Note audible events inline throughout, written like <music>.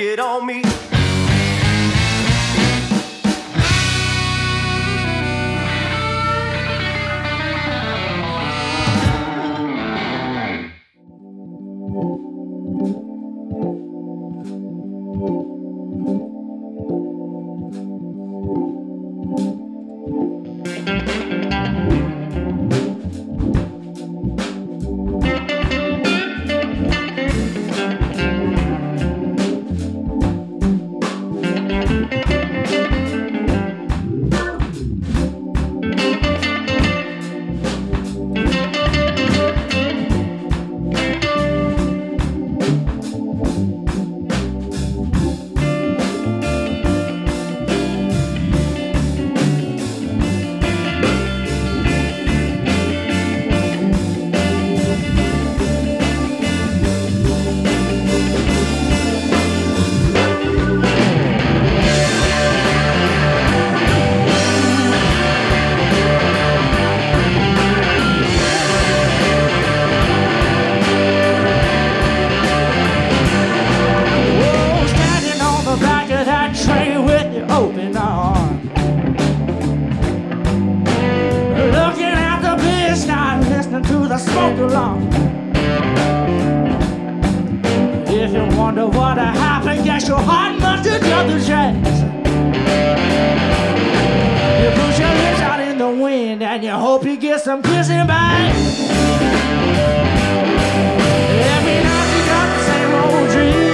it on me. I along. If you wonder what happened, guess your heart must have jumped the tracks. You push your lips out in the wind and you hope you get some kissing back. Every night you got the same old dream.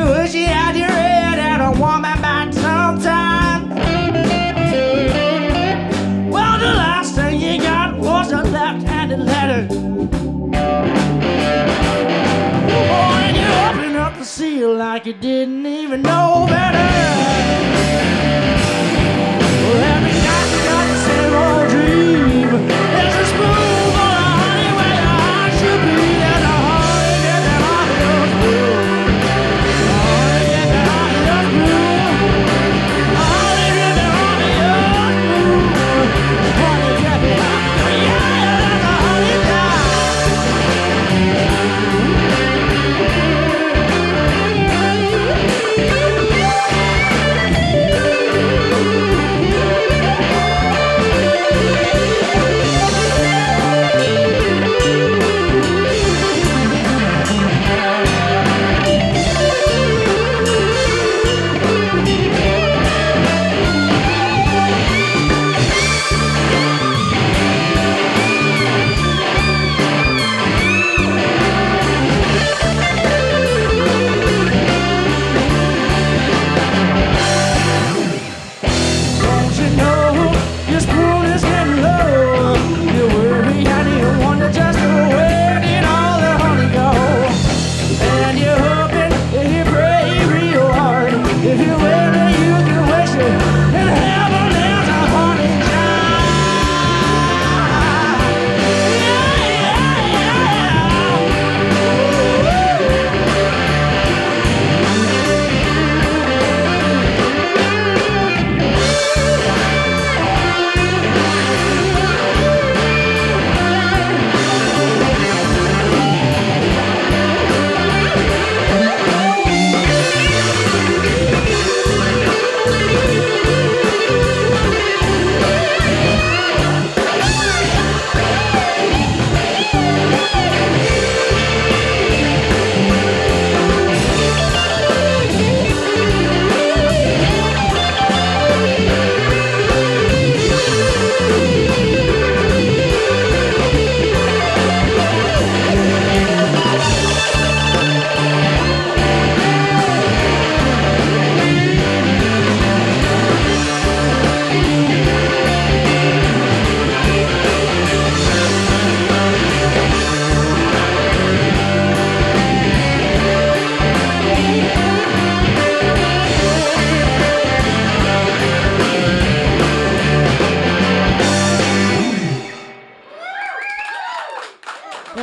Bet you had your head and a woman back sometime. Well, the last thing you got was a left-handed letter. Oh, and you open up the seal like you didn't even know better.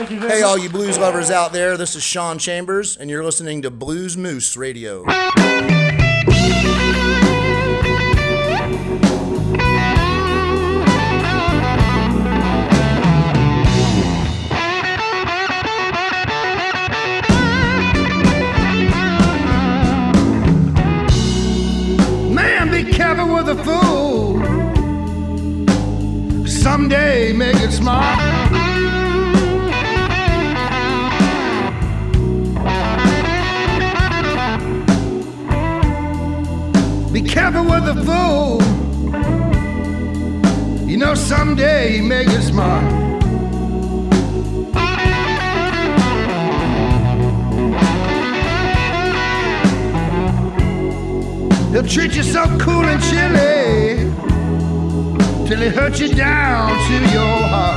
Thank you very Hey, much. all you blues lovers out there, this is Sean Chambers, and you're listening to Blues Moose Radio. Man, be careful with a fool. Someday make it smart. Careful with a fool. You know, someday he make it smart. He'll treat you so cool and chilly till he hurts you down to your heart.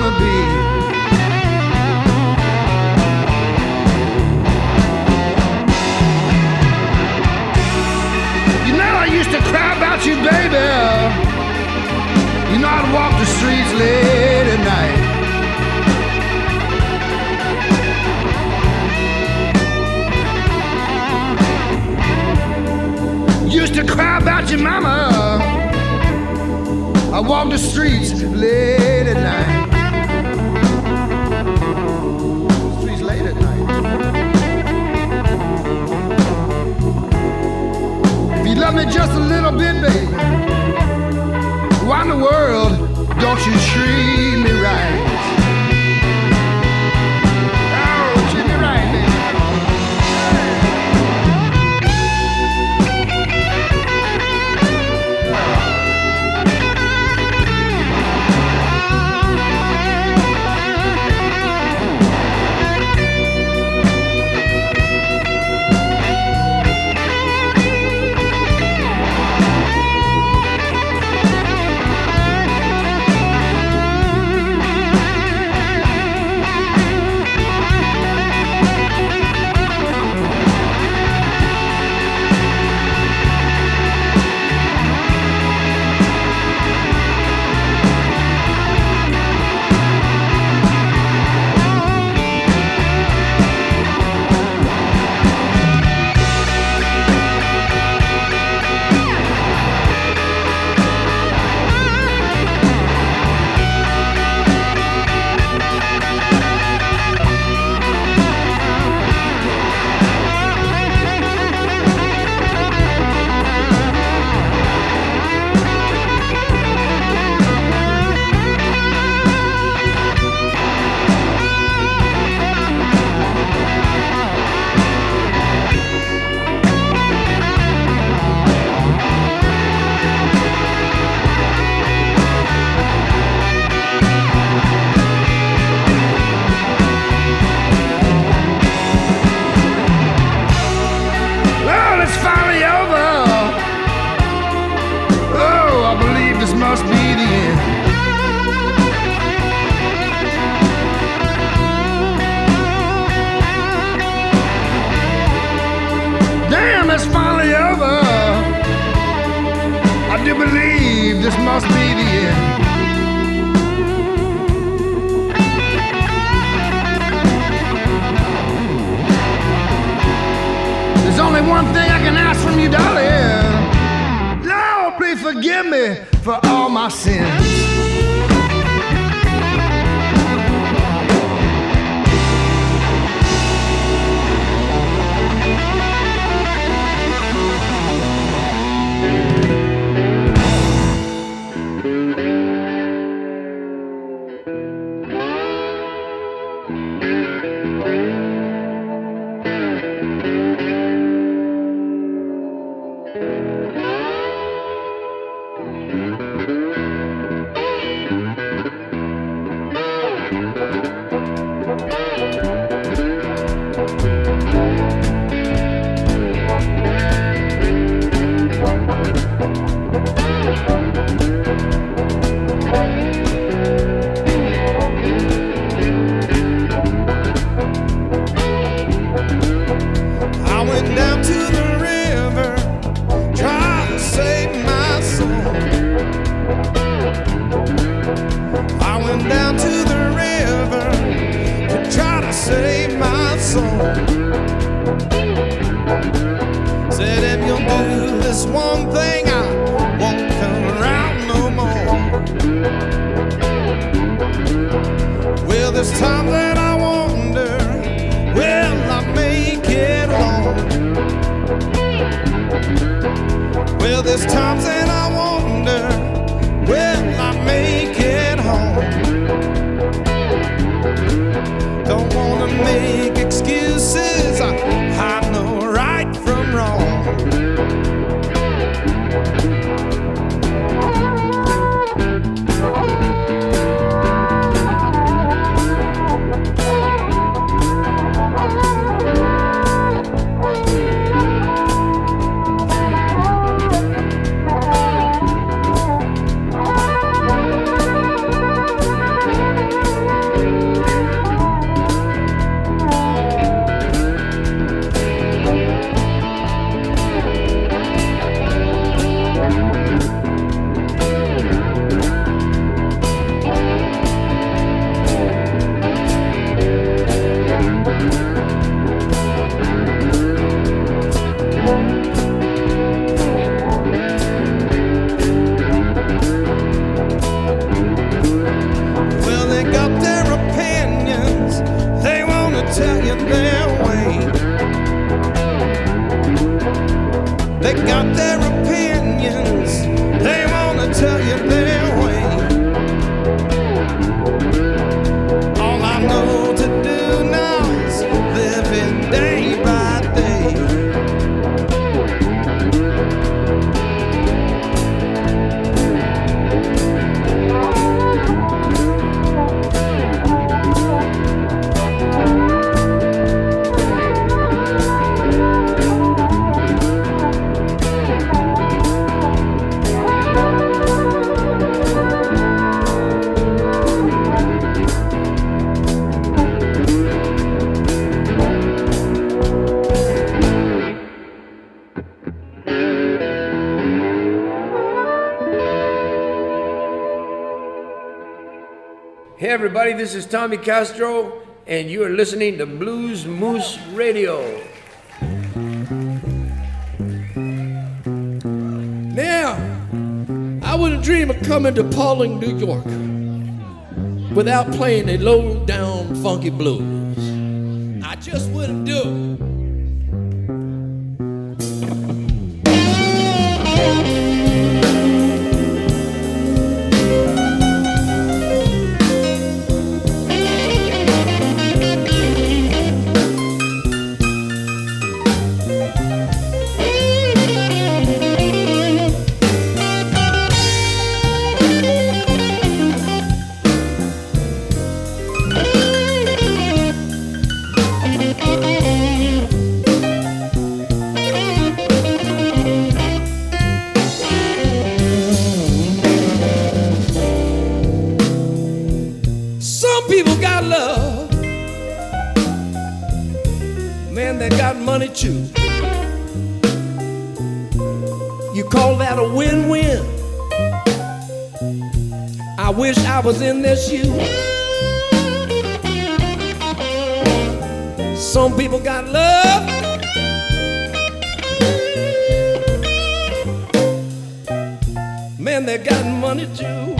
gonna be. You know I used to cry about you, baby. You know I'd walk the streets late at night. Used to cry about your mama. I walk the streets late at night. love me just a little bit, baby? Why in the world don't you treat me right? Everybody, this is Tommy Castro, and you are listening to Blues Moose Radio. Now, I wouldn't dream of coming to Pawling, New York without playing a low down funky blues. I wish I was in their shoes. Some people got love. Man, they got money too.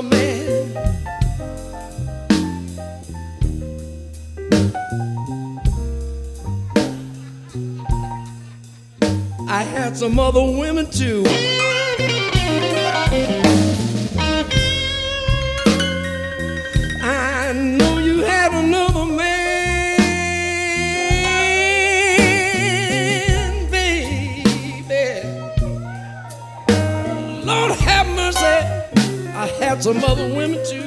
Another man. I had some other women too. Some other women too.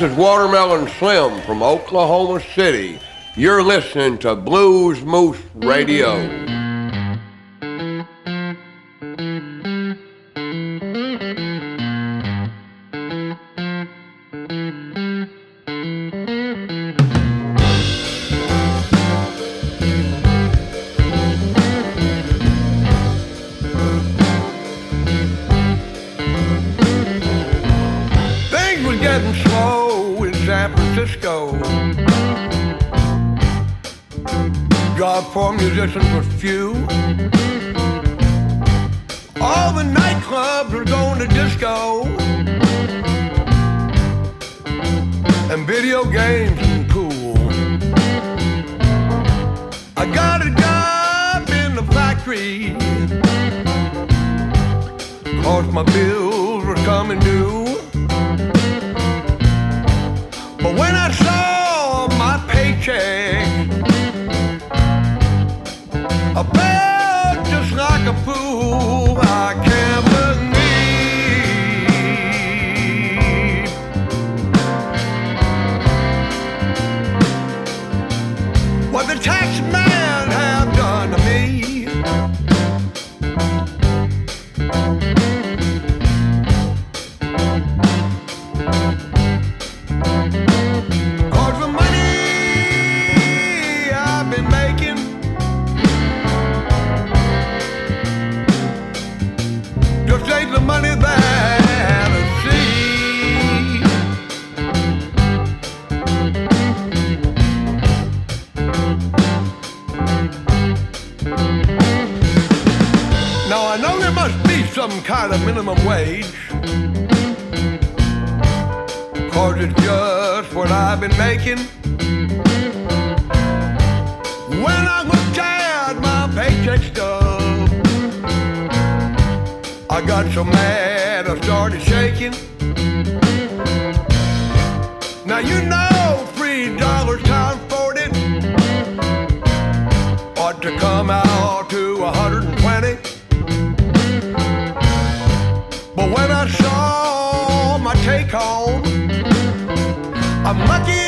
This is Watermelon Slim from Oklahoma City. You're listening to Blues Moose Radio. Getting Francisco. Job for musicians was few. All the nightclubs were going to disco. And video games and pool. I got a job in the factory. Cause my bills were coming due. When I saw my paycheck, felt just like a fool. I some kind of minimum wage. Cause it's just what I've been making. When I looked at my paycheck stub, I got so mad I started shaking. Now you know three dollars times forty ought to come out take I'm lucky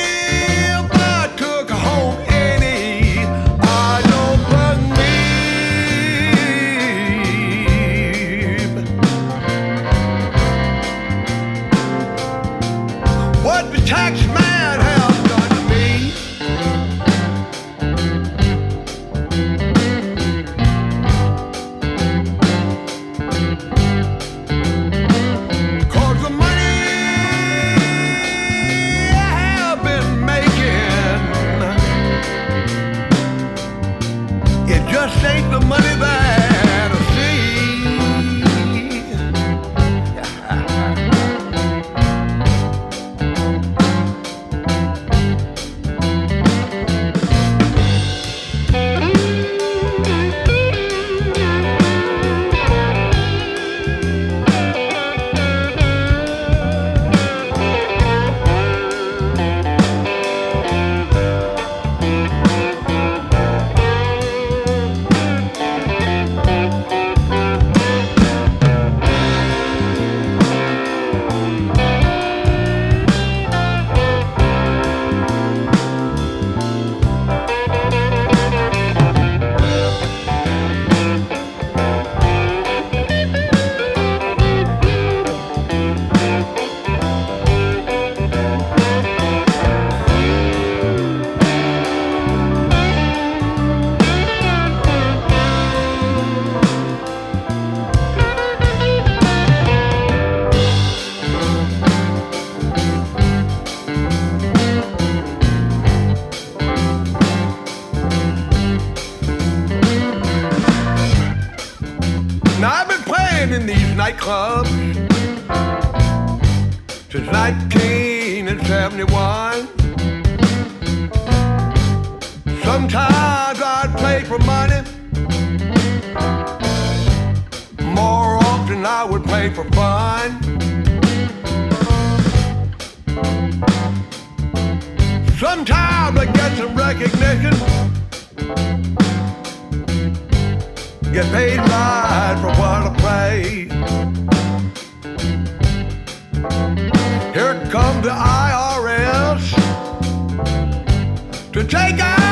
club. Since 1971. Sometimes I'd play for money. More often I would play for fun. Sometimes I get some recognition. Get paid right for what I play. Here comes the IRS to take out.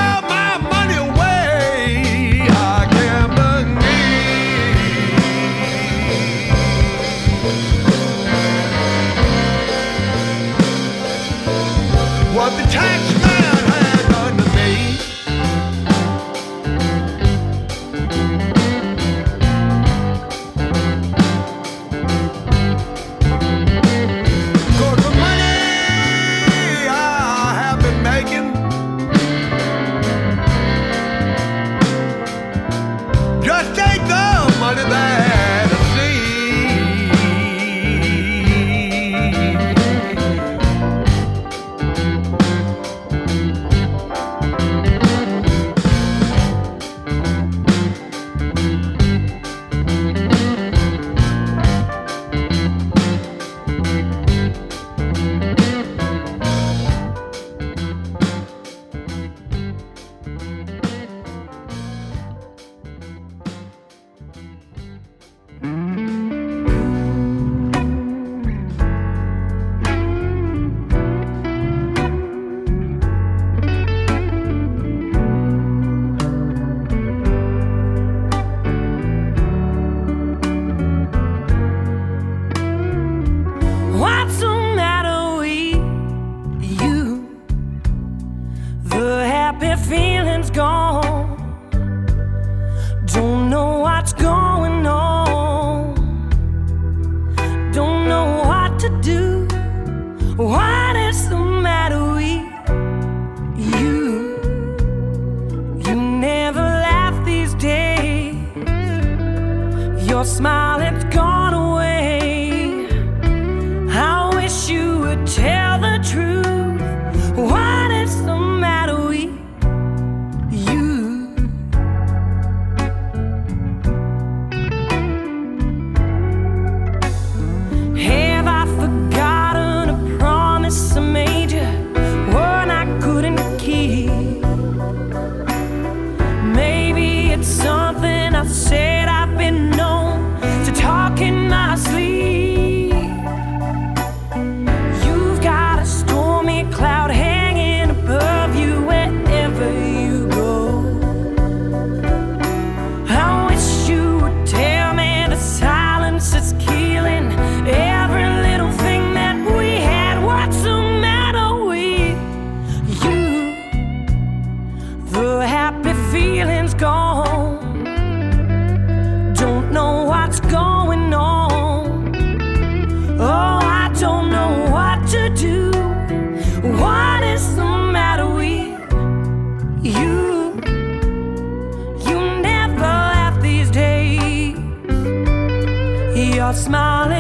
smiling.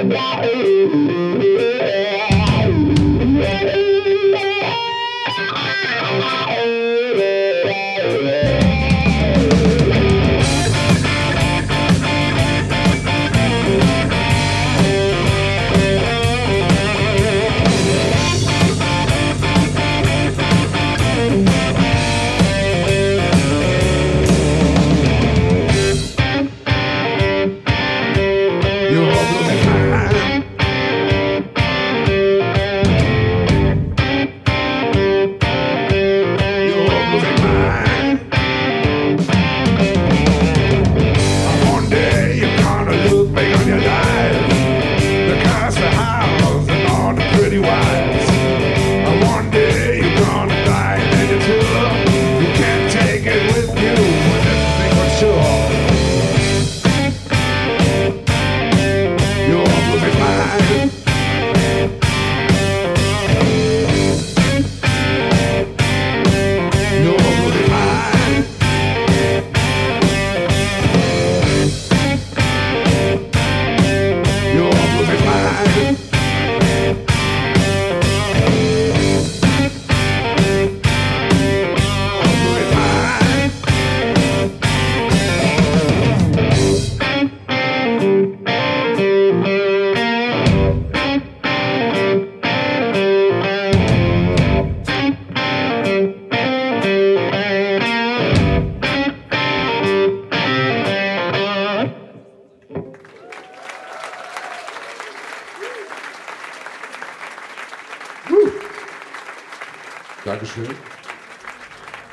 Yeah.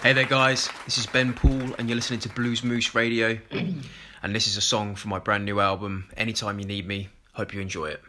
Hey there, guys. This is Ben Paul, and you're listening to Blues Moose Radio. <clears throat> and this is a song from my brand new album, Anytime You Need Me. Hope you enjoy it.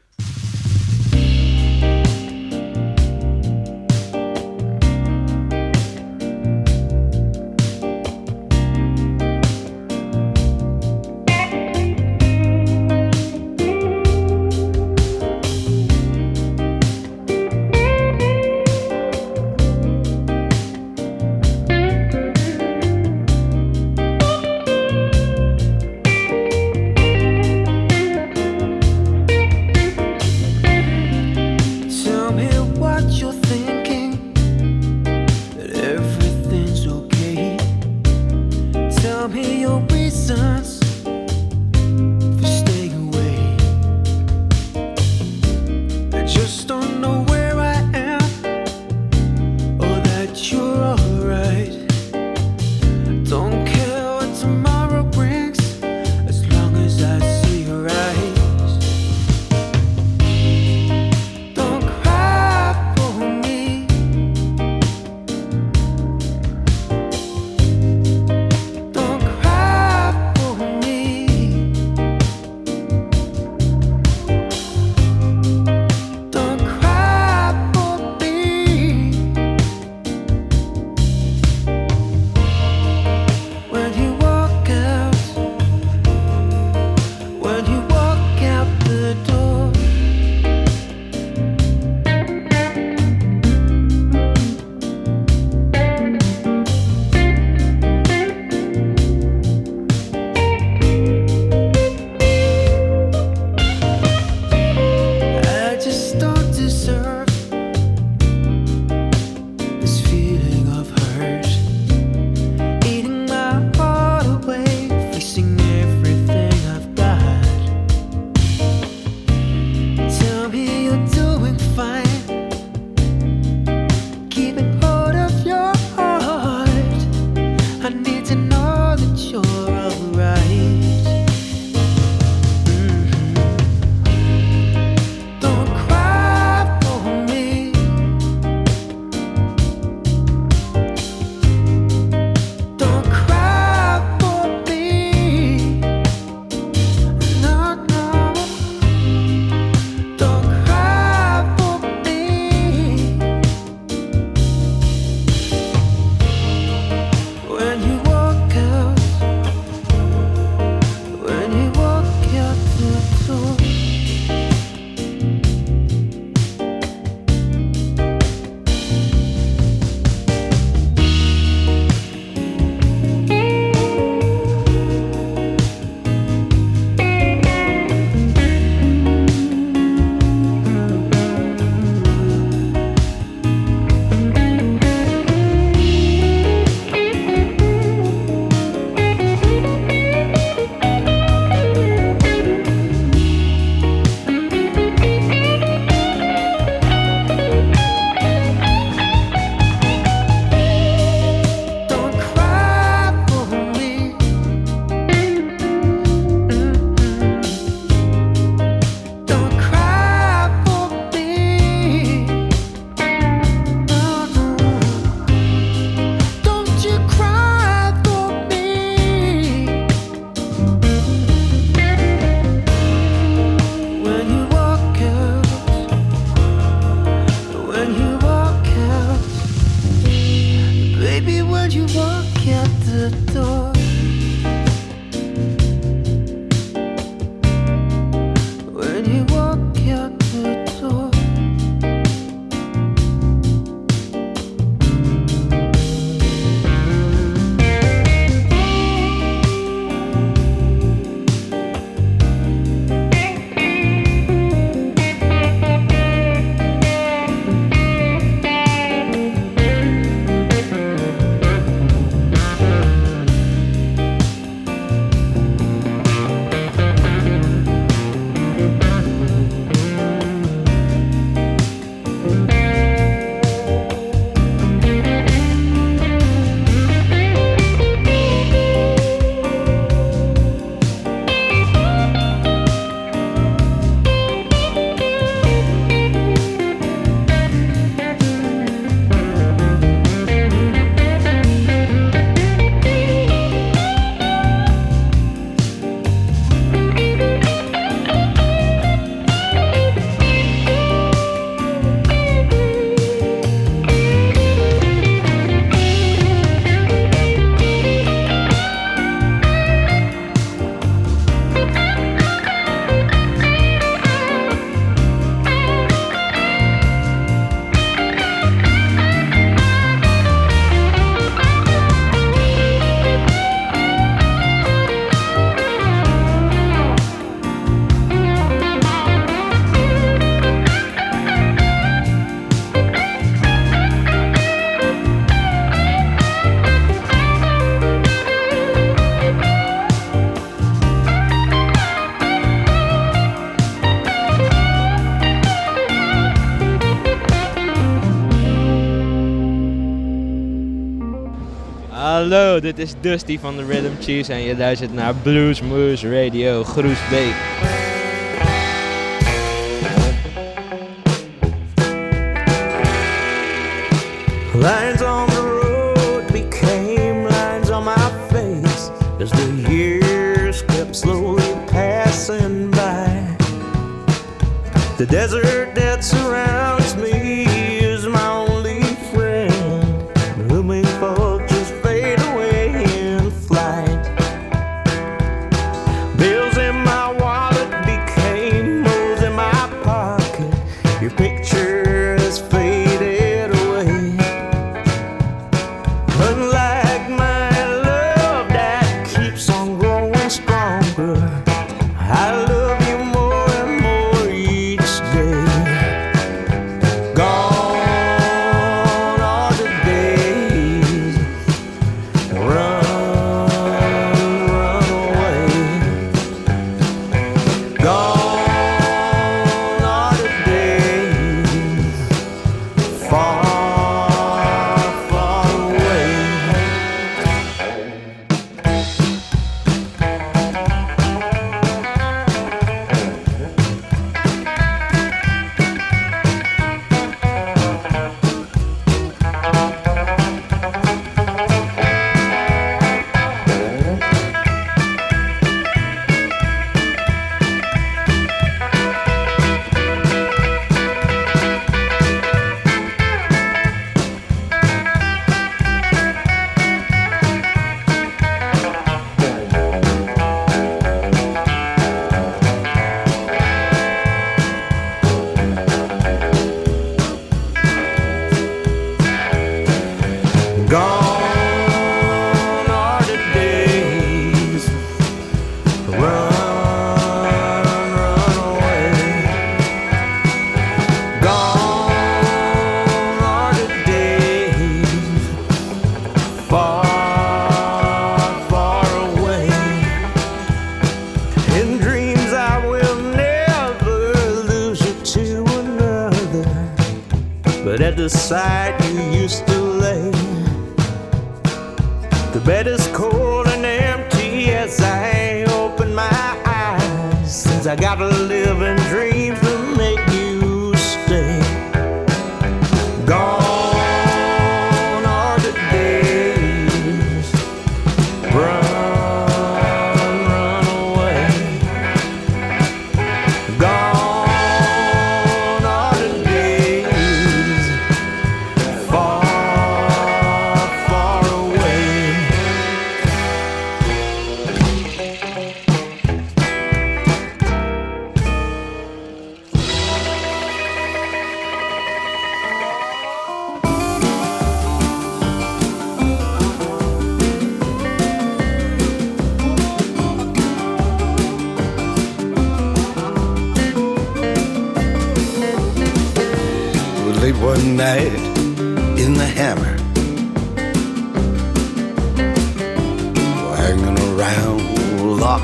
Dit is Dusty van de Rhythm Cheese en je luistert naar Blues Moose Radio Groesbeek.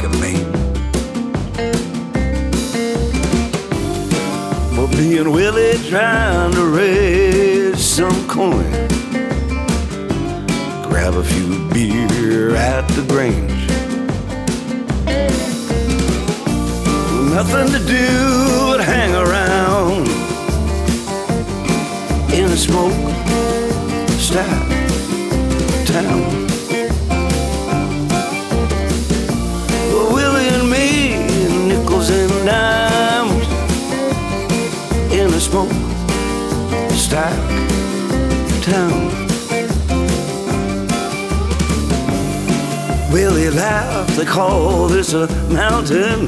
Lane. For being Willie trying to raise some coin. Grab a few beer at the Grange. Nothing to do but hang around in a smoke stack stack town. Will Willie laughed, they call this a mountain.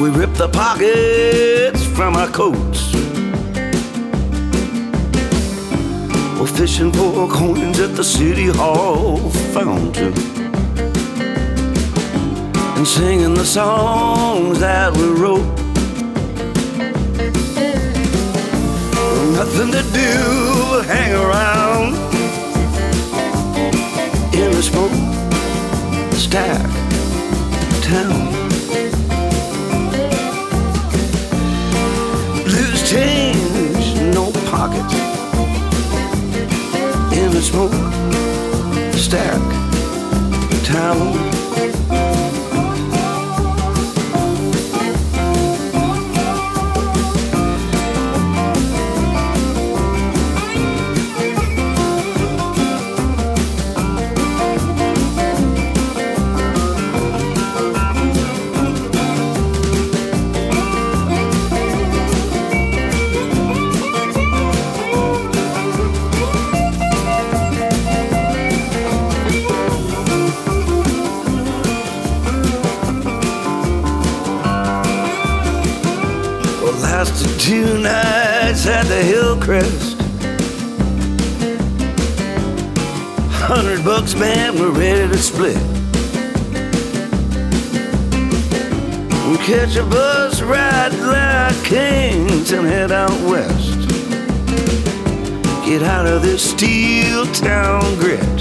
We rip the pockets from our coats. We're fishing for coins at the city hall fountain. And singing the songs that we wrote. nothing to do but hang around in a smoke stack town. Loose change, no pockets in a smoke stack town. at the hillcrest. Hundred bucks, man, we're ready to split. We catch a bus ride like kings and head out west. Get out of this steel town grit.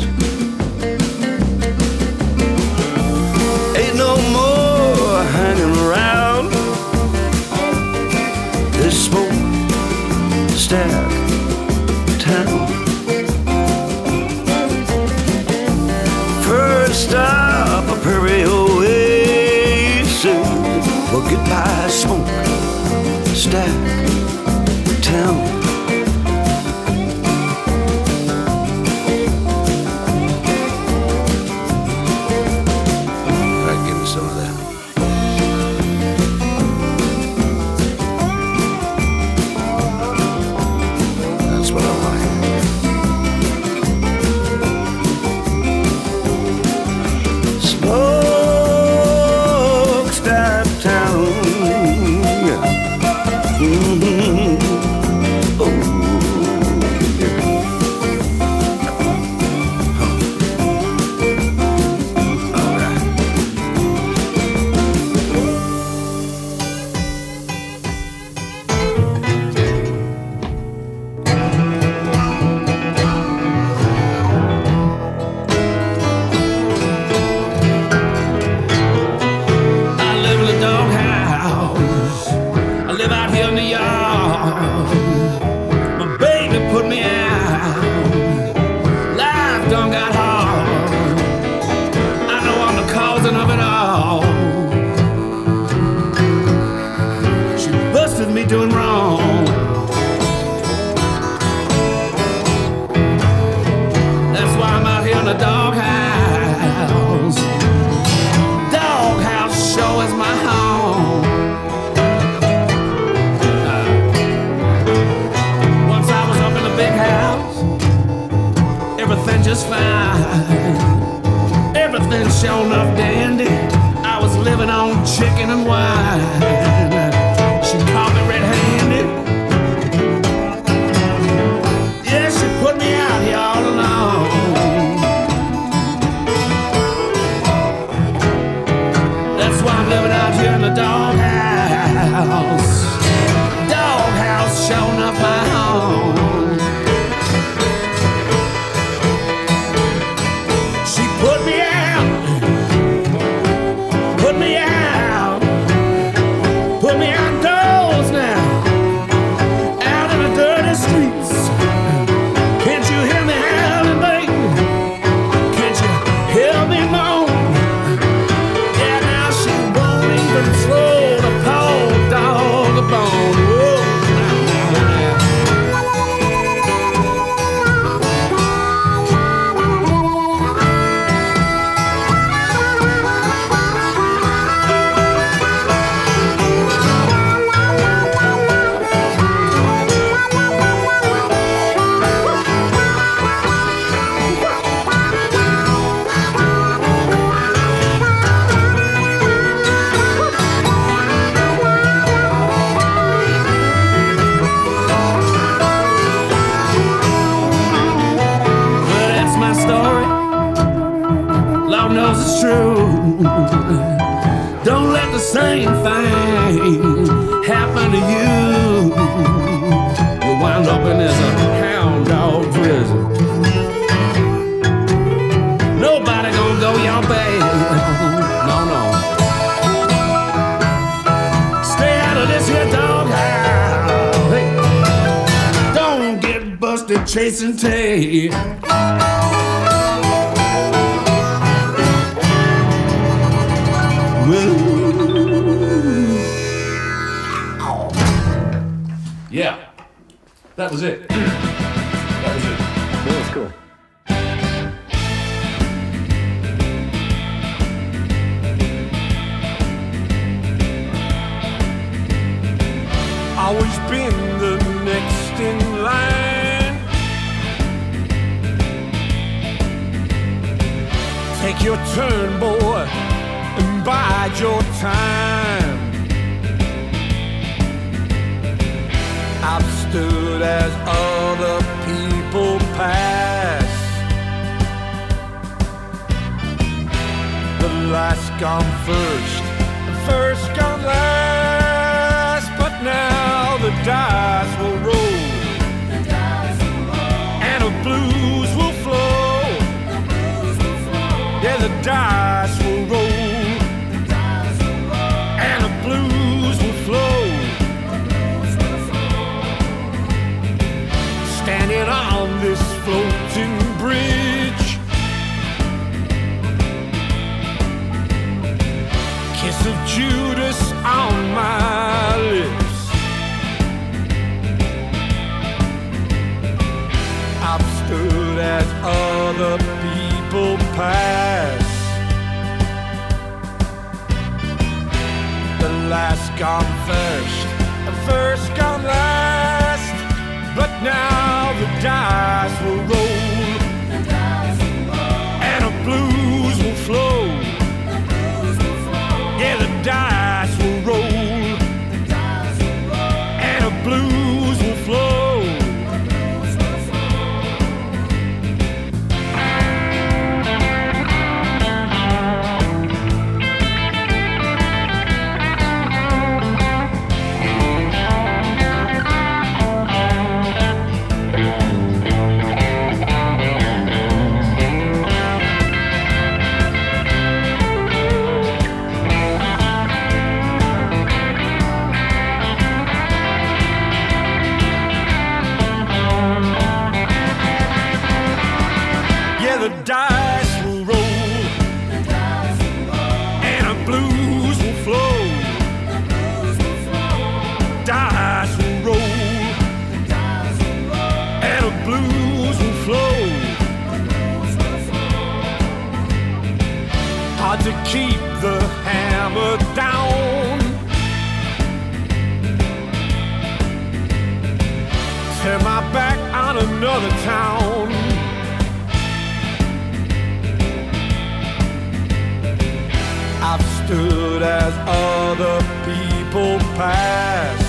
stood as other people pass.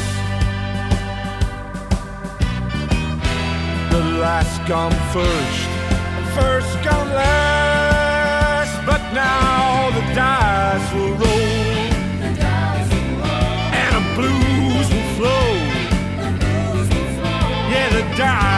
The last come first, first come last. But now the dice will roll, and the blues will flow. Yeah, the dice.